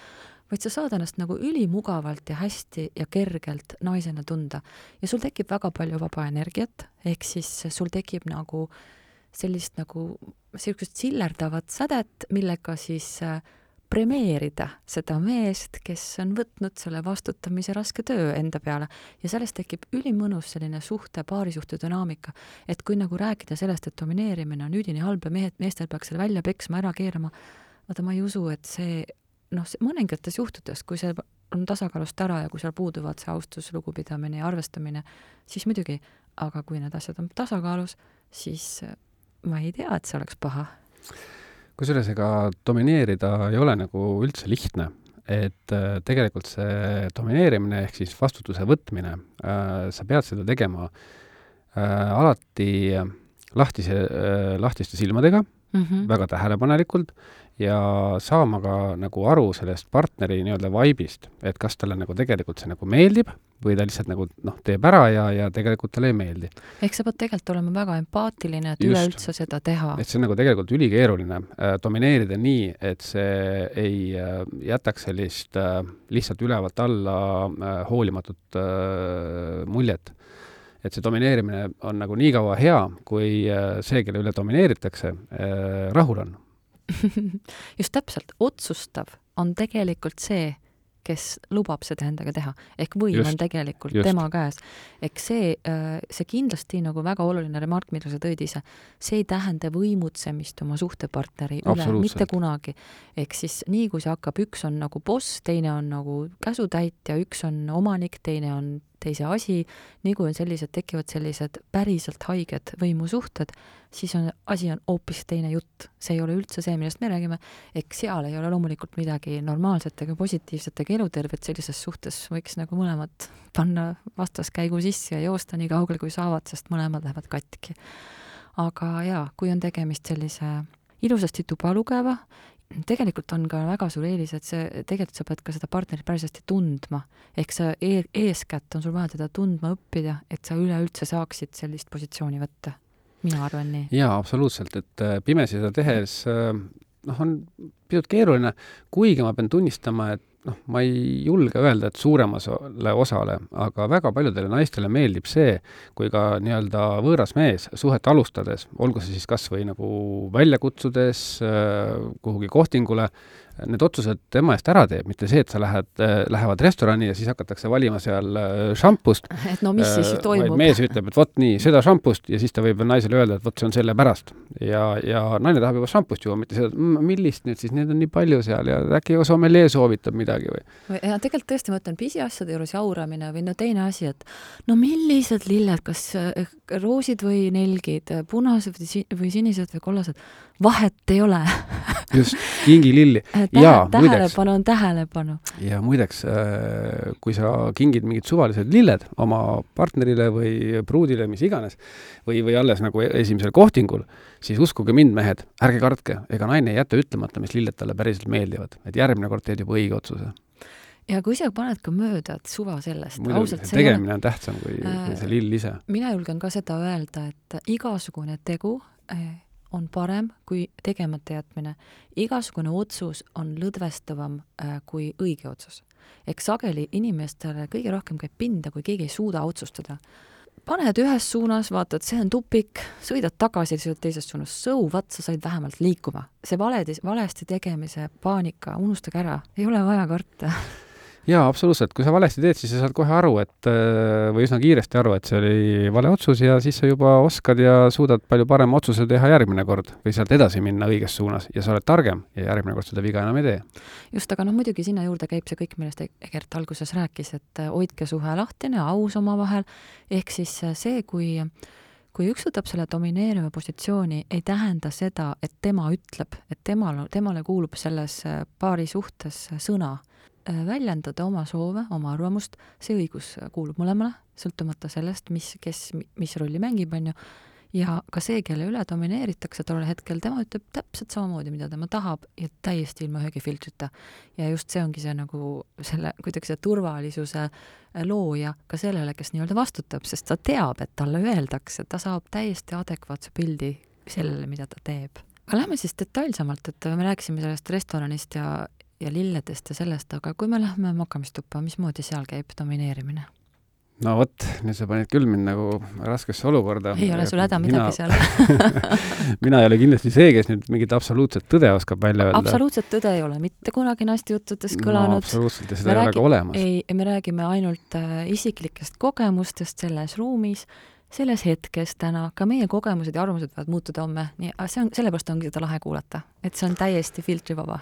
vaid sa saad ennast nagu ülimugavalt ja hästi ja kergelt naisena tunda. ja sul tekib väga palju vaba energiat, ehk siis sul tekib nagu sellist nagu niisugust sillerdavat sädet, millega siis äh, premeerida seda meest, kes on võtnud selle vastutamise raske töö enda peale ja sellest tekib ülimõnus selline suhte, paarisuhte dünaamika. et kui nagu rääkida sellest, et domineerimine on üdini halb ja mehed, meestel peaks selle välja peksma, ära keerama, vaata ma ei usu, et see noh, mõningates juhtudes, kui see on tasakaalust ära ja kui seal puuduvad see austus, lugupidamine ja arvestamine, siis muidugi, aga kui need asjad on tasakaalus, siis ma ei tea, et see oleks paha. kusjuures ega domineerida ei ole nagu üldse lihtne, et äh, tegelikult see domineerimine ehk siis vastutuse võtmine äh,, sa pead seda tegema äh, alati lahtise äh,, lahtiste silmadega mm, -hmm. väga tähelepanelikult ja saama ka nagu aru sellest partneri nii-öelda vibe'ist, et kas talle nagu tegelikult see nagu meeldib või ta lihtsalt nagu noh, teeb ära ja, ja tegelikult talle ei meeldi. ehk sa pead tegelikult olema väga empaatiline, et üleüldse seda teha. et see on nagu tegelikult ülikeeruline äh, domineerida nii, et see ei äh, jätaks sellist äh, lihtsalt ülevalt alla äh, hoolimatut äh, muljet et see domineerimine on nagu nii kaua hea, kui äh, see, kelle üle domineeritakse, äh, rahul on just täpselt, otsustav on tegelikult see, kes lubab seda endaga teha. ehk võim just, on tegelikult just. tema käes. eks see, äh, see kindlasti nagu väga oluline remark, mida sa tõid ise, see ei tähenda võimutsemist oma suhtepartneri üle, mitte kunagi. ehk siis nii, kui see hakkab, üks on nagu boss, teine on nagu käsutäitja, üks on omanik, teine on teise asi, nii kui on sellised, tekivad sellised päriselt haiged võimusuhted, siis on, asi on hoopis teine jutt. see ei ole üldse see, millest me räägime, eks seal ei ole loomulikult midagi normaalset ega positiivset ega elutervet, sellises suhtes võiks nagu mõlemad panna vastaskäigu sisse ja joosta nii kaugele, kui saavad, sest mõlemad lähevad katki. aga jaa, kui on tegemist sellise ilusasti tuba lugeva tegelikult on ka väga suur eelis, et see, tegelikult sa pead ka seda partnerit päris hästi tundma. ehk sa e eeskätt on sul vaja teda tundma õppida, et sa üleüldse saaksid sellist positsiooni võtta. mina arvan nii. jaa, absoluutselt, et äh, pimesi seda tehes äh, noh, on pisut keeruline, kuigi ma pean tunnistama, et noh, ma ei julge öelda, et suuremale osale, aga väga paljudele naistele meeldib see, kui ka nii-öelda võõras mees suhet alustades, olgu see siis kas või nagu välja kutsudes äh, kuhugi kohtingule, need otsused tema eest ära teeb, mitte see, et sa lähed, äh, lähevad restorani ja siis hakatakse valima seal äh, šampust. et no mis siis äh, toimub? mees ütleb, et vot nii, seda šampust ja siis ta võib naisele öelda, et vot see on sellepärast. ja, ja naine tahab juba šampust juua, mitte seda, et millist nüüd siis, neid on nii palju seal ja äkki sommelee soovitab midagi või? ja tegelikult tõesti, ma ütlen, pisiasjade juures jauramine või no teine asi, et no millised lilled, kas roosid või nelgid, punased või sinised või kollased, vahet ei ole. Just, kingililli Tähe, tähelepanu on tähelepanu. ja muideks, äh, kui sa kingid mingid suvalised lilled oma partnerile või pruudile, mis iganes, või, või alles nagu esimesel kohtingul, siis uskuge mind, mehed, ärge kartke, ega naine ei jäta ütlemata, mis lilled talle päriselt meeldivad, et järgmine kord teed juba õige otsuse. Ja kui sa paned ka mööda, et suva sellest, ausalt tegemine on tähtsam kui, kui see lill ise. mina julgen ka seda öelda, et igasugune tegu äh, on parem kui tegemata jätmine. igasugune otsus on lõdvestavam äh, kui õige otsus. eks sageli inimestele kõige rohkem käib pinda, kui keegi ei suuda otsustada. paned ühes suunas, vaatad, see on tupik, sõidad tagasi, sõidad teises suunas, so what, sa said vähemalt liikuma. see valedi, valesti tegemise paanika, unustage ära, ei ole vaja karta jaa, absoluutselt, kui sa valesti teed, siis sa saad kohe aru, et äh, või üsna kiiresti aru, et see oli vale otsus ja siis sa juba oskad ja suudad palju parema otsuse teha järgmine kord või sealt edasi minna õiges suunas ja sa oled targem ja järgmine kord seda viga enam ei tee. just, aga noh, muidugi sinna juurde käib see kõik, millest Egert alguses rääkis, et äh, hoidke suhe lahtine, aus omavahel, ehk siis äh, see, kui kui üks võtab selle domineeriva positsiooni, ei tähenda seda, et tema ütleb, et temal, temale kuulub selles paari suhtes sõna väljendada oma soove, oma arvamust, see õigus kuulub mõlemale, sõltumata sellest, mis, kes, mis rolli mängib, on ju, ja ka see, kelle üle domineeritakse tollel hetkel, tema ütleb täpselt samamoodi, mida tema tahab ja täiesti ilma ühegi filtrita. ja just see ongi see nagu selle, kuidagi see turvalisuse looja ka sellele, kes nii-öelda vastutab, sest ta teab, et talle öeldakse, ta saab täiesti adekvaatse pildi sellele, mida ta teeb. Aga lähme siis detailsemalt, et me rääkisime sellest restoranist ja, ja lilledest ja sellest, aga kui me lähme makamistuppa, mismoodi seal käib domineerimine? no vot, nüüd sa panid küll mind nagu raskesse olukorda. ei ole sul häda midagi seal mina ei ole kindlasti see, kes nüüd mingit absoluutset tõde oskab välja öelda. absoluutset tõde ei ole mitte kunagi naistejuttudes kõlanud no,. absoluutselt, ja seda me ei räägi... ole ka olemas. ei, me räägime ainult äh, isiklikest kogemustest selles ruumis, selles hetkes täna, ka meie kogemused ja arvamused võivad muutuda homme, nii, see on, sellepärast ongi seda lahe kuulata, et see on täiesti filtrivaba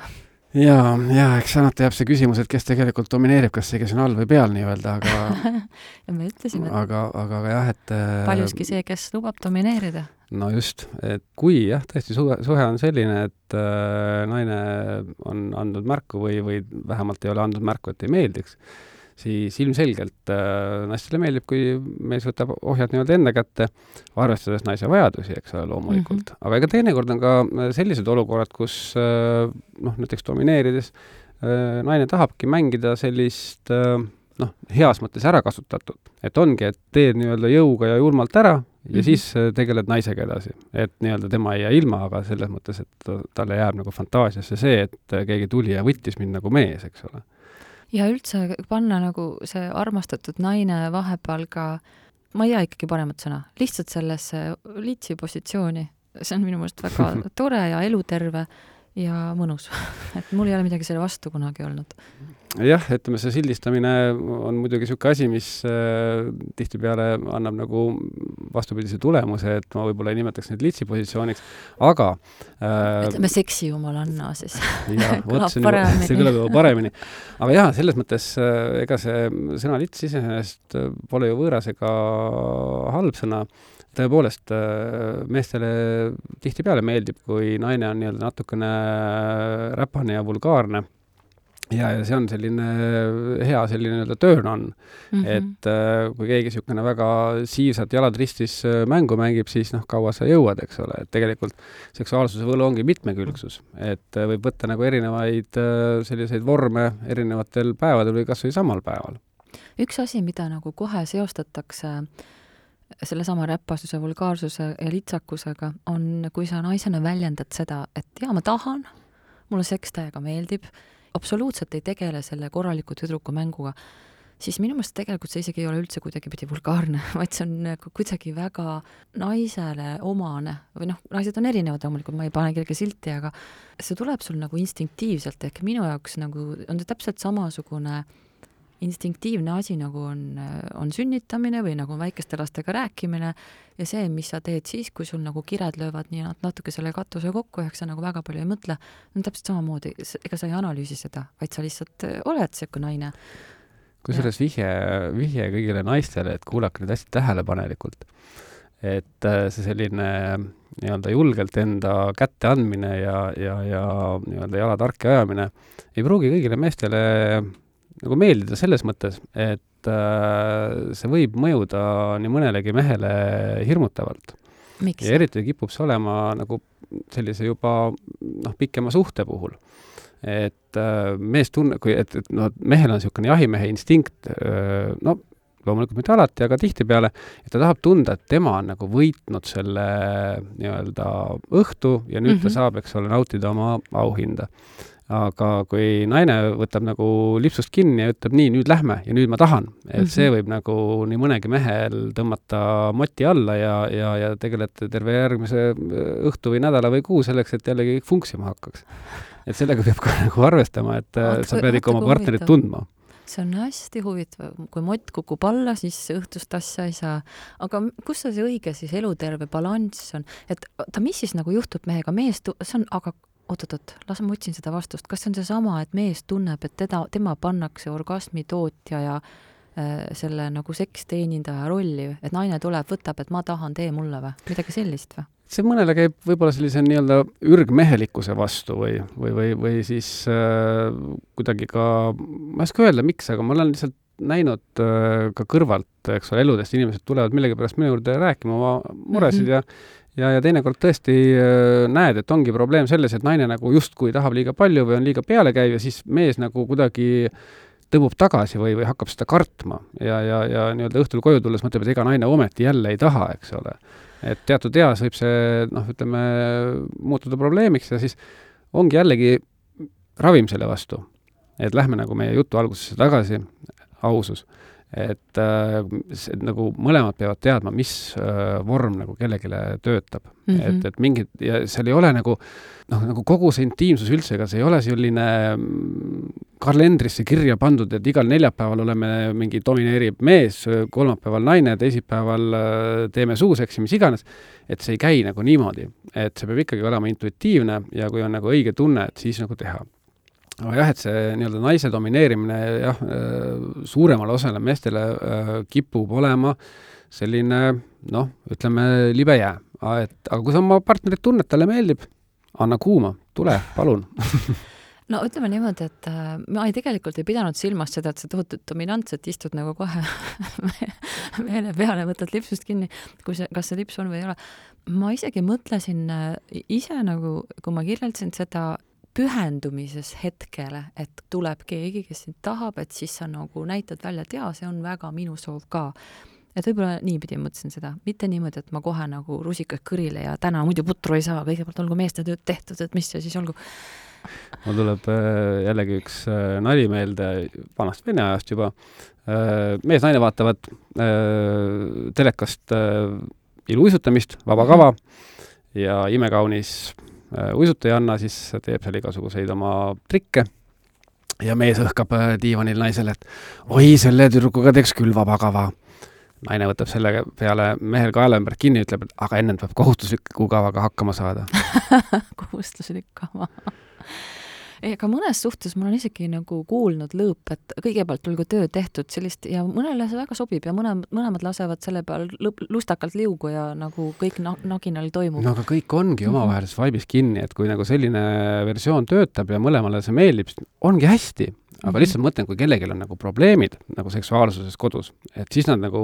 ja, ja eks alati jääb see küsimus, et kes tegelikult domineerib, kas see, kes on all või peal nii-öelda, aga ja me ütlesime, et aga, aga, aga jah, et äh, paljuski see, kes lubab domineerida. no just, et kui jah, tõesti suhe, suhe on selline, et äh, naine on andnud märku või, või vähemalt ei ole andnud märku, et ei meeldiks, siis ilmselgelt äh, naistele meeldib, kui mees võtab ohjad nii-öelda enda kätte, arvestades naise vajadusi, eks ole, loomulikult mm. -hmm. aga ega teinekord on ka sellised olukorrad, kus äh, noh, näiteks domineerides äh, naine tahabki mängida sellist äh, noh, heas mõttes ära kasutatud. et ongi, et teed nii-öelda jõuga ja julmalt ära ja mm -hmm. siis äh, tegeled naisega edasi. et nii-öelda tema ei jää ilma, aga selles mõttes, et talle jääb nagu fantaasiasse see, et keegi tuli ja võttis mind nagu mees, eks ole. Ja üldse panna nagu see armastatud naine vahepeal ka, ma ei tea ikkagi paremat sõna, lihtsalt sellesse litsi positsiooni, see on minu meelest väga tore ja eluterve ja mõnus et mul ei ole midagi selle vastu kunagi olnud. Jah, ütleme see sildistamine on muidugi niisugune asi, mis äh, tihtipeale annab nagu vastupidise tulemuse, et ma võib-olla ei nimetaks neid litsi positsiooniks, aga äh, ütleme seksijumalanna siis. Jah, vot see on juba, see kõlab juba paremini. aga jaa, selles mõttes äh, ega see sõna lits iseenesest pole ju võõras ega halb sõna, tõepoolest äh, meestele tihtipeale meeldib, kui naine on nii-öelda natukene räpane ja vulgaarne ja, ja see on selline hea selline nii-öelda turn on mm. -hmm. et äh, kui keegi niisugune väga siivsalt jalad ristis äh, mängu mängib, siis noh, kaua sa jõuad, eks ole, et tegelikult seksuaalsuse võlu ongi mitmekülgsus, et äh, võib võtta nagu erinevaid äh, selliseid vorme erinevatel päevadel või kas või samal päeval. üks asi, mida nagu kohe seostatakse sellesama räpasuse, vulgaarsuse ja litsakusega, on, kui sa naisena väljendad seda, et jaa, ma tahan, mulle seks täiega meeldib absoluutselt ei tegele selle korraliku tüdruku mänguga, siis minu meelest tegelikult see isegi ei ole üldse kuidagipidi vulgaarne, vaid see on nagu kuidagi väga naisele omane. või noh, naised on erinevad loomulikult, ma ei pane kellelegi silti, aga see tuleb sul nagu instinktiivselt, ehk minu jaoks nagu on see täpselt samasugune instinktiivne asi, nagu on, on sünnitamine või nagu on väikeste lastega rääkimine ja see, mis sa teed siis, kui sul nagu kired löövad nii natuke selle katuse kokku, ehk sa nagu väga palju ei mõtle, on täpselt samamoodi, ega sa ei analüüsi seda, vaid sa lihtsalt äh, oled niisugune naine. kusjuures vihje, vihje kõigile naistele, et kuulake nüüd hästi tähelepanelikult. et äh, see selline nii-öelda julgelt enda kätte andmine ja, ja, ja nii-öelda jala tarki ajamine ei pruugi kõigile meestele nagu meeldida selles mõttes, et äh, see võib mõjuda nii mõnelegi mehele hirmutavalt. ja eriti kipub see olema nagu sellise juba noh, pikema suhte puhul. et äh, mees tunne-, kui, et, et noh, mehel on niisugune jahimehe instinkt äh,, no loomulikult mitte alati, aga tihtipeale, et ta tahab tunda, et tema on nagu võitnud selle nii-öelda õhtu ja nüüd mm -hmm. ta mhm. saab, eks ole, nautida oma auhinda aga kui naine võtab nagu lipsust kinni ja ütleb nii, nüüd lähme ja nüüd ma tahan, et mm -hmm. see võib nagu nii mõnegi mehel tõmmata moti alla ja, ja, ja tegelete terve järgmise äh, õhtu või nädala või kuu selleks, et jällegi kõik funksima hakkaks. et sellega peab ka nagu arvestama, et Vaat, äh, sa pead ikka oma partnerit tundma see on hästi huvitav, kui mott kukub alla, siis õhtust asja ei saa. aga kus see õige siis eluterve balanss on, et oota, mis siis nagu juhtub mehega, mees, see on, aga oot-oot-oot, las ma otsin seda vastust, kas see on seesama, et mees tunneb, et teda, tema pannakse orgasmi tootja ja äh, selle nagu seksteenindaja rolli, et naine tuleb, võtab, et ma tahan, tee mulle või, midagi sellist või? see mõnele käib võib-olla sellise nii-öelda ürgmehelikkuse vastu või, või, või, või siis äh, kuidagi ka, ma ei oska öelda, miks, aga ma olen lihtsalt näinud äh, ka kõrvalt, eks ole, eludest inimesed tulevad millegipärast minu juurde rääkima oma muresid mm -hmm. ja ja, ja teinekord tõesti äh, näed, et ongi probleem selles, et naine nagu justkui tahab liiga palju või on liiga pealekäiv ja siis mees nagu kuidagi tõmbub tagasi või, või hakkab seda kartma ja, ja, ja nii-öelda õhtul koju tulles mõtleb, et ega naine ometi jälle ei taha, eks ole. et teatud eas võib see noh, ütleme, muutuda probleemiks ja siis ongi jällegi ravim selle vastu. et lähme nagu meie jutu algusesse tagasi, ausus et äh, see, nagu mõlemad peavad teadma, mis äh, vorm nagu kellelegi töötab mm. -hmm. et, et mingid, ja seal ei ole nagu noh, nagu kogu see intiimsus üldse, ega see ei ole selline mm, kalendrisse kirja pandud, et igal neljapäeval oleme mingi domineeriv mees, kolmapäeval naine, teisipäeval äh, teeme suuseksi, mis iganes, et see ei käi nagu niimoodi. et see peab ikkagi olema intuitiivne ja kui on nagu õige tunne, et siis nagu teha aga jah, et see nii-öelda naise domineerimine jah, äh, suuremale osale meestele äh, kipub olema selline noh, ütleme libe jää. et aga kui sa oma partnerit tunned, talle meeldib, anna kuuma, tule, palun no ütleme niimoodi, et äh, ma ei, tegelikult ei pidanud silmas seda, et sa tohutult dominantselt istud nagu kohe meele peale, võtad lipsust kinni, kui see, kas see lips on või ei ole. ma isegi mõtlesin äh, ise nagu, kui ma kirjeldasin seda pühendumises hetkele, et tuleb keegi, kes sind tahab, et siis sa nagu näitad välja, et jaa, see on väga minu soov ka et võib-olla niipidi mõtlesin seda, mitte niimoodi, et ma kohe nagu rusikas kõrile ja täna muidu putru ei saa, kõigepealt olgu meeste tööd tehtud, et mis see siis olgu. mul tuleb äh, jällegi üks äh, nali meelde vanast vene ajast juba. Äh, mees-naine vaatavad telekast iluuisutamist, vaba kava ja imekaunis uisutajanna siis teeb seal igasuguseid oma trikke. Ja mees õhkab diivanil naisele, et oi, selle tüdrukuga teeks küll vaba kava. Naine võtab selle peale mehel kaela ümber kinni, ütleb, et aga ennem tuleb kohustusliku kavaga hakkama saada. Kohustuslik kava ega mõnes suhtes ma olen isegi nagu kuulnud lõõp, et kõigepealt olgu töö tehtud sellist ja mõnele see väga sobib ja mõne, mõlemad lasevad selle peal lõp-, lustakalt liugu ja nagu kõik na-, naginal toimub. no aga kõik ongi omavahelises vaibis kinni, et kui nagu selline versioon töötab ja mõlemale see meeldib, ongi hästi aga mhm. lihtsalt mõtlen, kui kellelgi on nagu probleemid nagu seksuaalsuses kodus, et siis nad nagu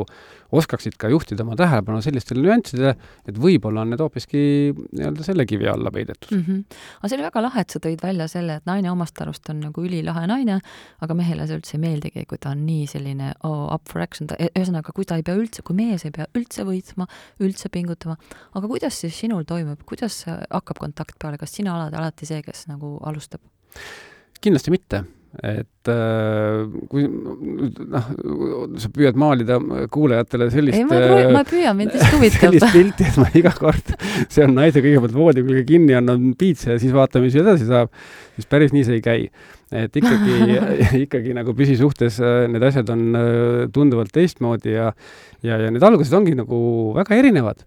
oskaksid ka juhtida oma tähelepanu sellistele nüanssidele, et võib-olla on need hoopiski nii-öelda selle kivi alla peidetud mm. -hmm. aga see oli väga lahe, et sa tõid välja selle, et naine omast arust on nagu ülilahe naine, aga mehele see üldse ei meeldigi, kui ta on nii selline oh, up for action, ta, e-, ühesõnaga, kui ta ei pea üldse, kui mees ei pea üldse võitma, üldse pingutama, aga kuidas siis sinul toimub, kuidas hakkab kontakt peale, kas sina oled alati see, kes nagu alustab? kindlasti mitte et äh, kui noh, sa püüad maalida kuulajatele sellist ei, ma, äh, ma püüan, mind vist huvitab. sellist pilti, et ma iga kord sean naise kõigepealt voodi külge kinni, annan piitsa ja siis vaatame, mis edasi saab, siis päris nii see ei käi. et ikkagi ikkagi nagu püsisuhtes äh, need asjad on tunduvalt teistmoodi ja ja, ja need algused ongi nagu väga erinevad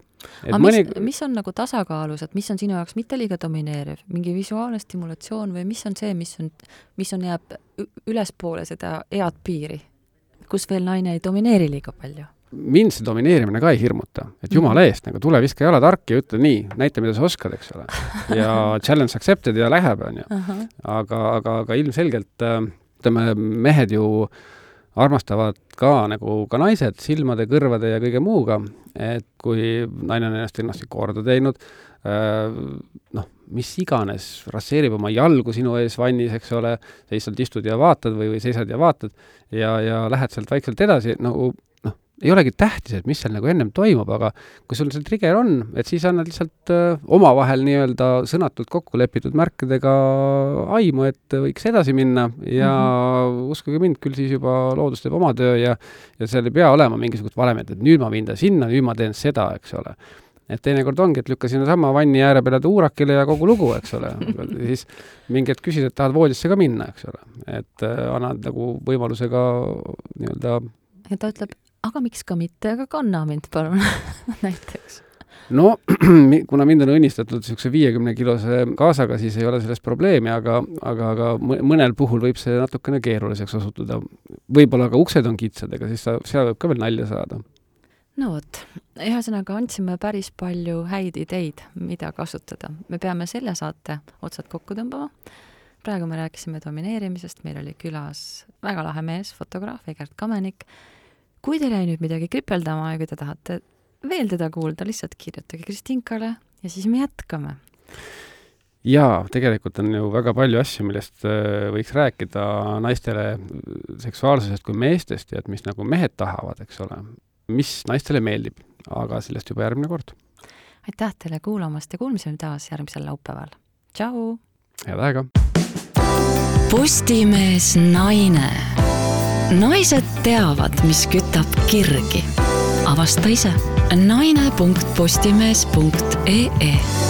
aga mõni... mis, mis on nagu tasakaalus, et mis on sinu jaoks mitte liiga domineeriv, mingi visuaalne stimulatsioon või mis on see, mis on, mis on, jääb ülespoole seda head piiri, kus veel naine ei domineeri liiga palju? mind see domineerimine ka ei hirmuta, et jumala mhm. eest, nagu tule viska jalad harki ja ütle nii, näita, mida sa oskad, eks ole. ja challenge accepted ja läheb, on ju. aga, aga, aga ilmselgelt äh, ütleme, mehed ju armastavad ka nagu ka naised silmade, kõrvade ja kõige muuga, et kui naine on ennast kenasti korda teinud, äh, noh, mis iganes, rasseerib oma jalgu sinu ees vannis, eks ole, sa lihtsalt istud ja vaatad või, või seisad ja vaatad ja, ja lähed sealt vaikselt edasi, nagu ei olegi tähtis, et mis seal nagu ennem toimub, aga kui sul see trigger on, et siis annad lihtsalt äh, omavahel nii-öelda sõnatult kokku lepitud märkidega aimu, et võiks edasi minna ja mm -hmm. uskuge mind, küll siis juba loodus teeb oma töö ja ja seal ei pea olema mingisugust valemit, et nüüd ma viin ta sinna, nüüd ma teen seda, eks ole et teinekord ongi, et lükka sinnasamma vanni ääre peale tuurakile ja kogu lugu, eks ole siis mingi hetk küsid, et tahad voodisse ka minna, eks ole. et äh, annad nagu võimaluse ka nii-öelda ja ta ütleb, aga miks ka mitte, aga kanna mind palun näiteks no kuna mind on õnnistatud niisuguse viiekümne kilose kaasaga, siis ei ole selles probleemi, aga, aga, aga mõnel puhul võib see natukene keeruliseks osutuda. võib-olla ka uksed on kitsad, ega siis sa, seal võib ka veel nalja saada. no vot, ühesõnaga andsime päris palju häid ideid, mida kasutada. me peame selle saate otsad kokku tõmbama. praegu me rääkisime domineerimisest, meil oli külas väga lahe mees, fotograaf Egert Kamenik kui teil jäi nüüd midagi kripeldama ja kui te tahate veel teda kuulda, lihtsalt kirjutage Kristinkale ja siis me jätkame. jaa, tegelikult on ju väga palju asju, millest äh, võiks rääkida naistele seksuaalsusest kui meestest ja et mis nagu mehed tahavad, eks ole, mis naistele meeldib, aga sellest juba järgmine kord. aitäh teile kuulamast ja kuulmiseni taas järgmisel laupäeval. tšau! head aega! Postimees Naine naised teavad, mis kütab kirgi. avasta ise naine.postimees.ee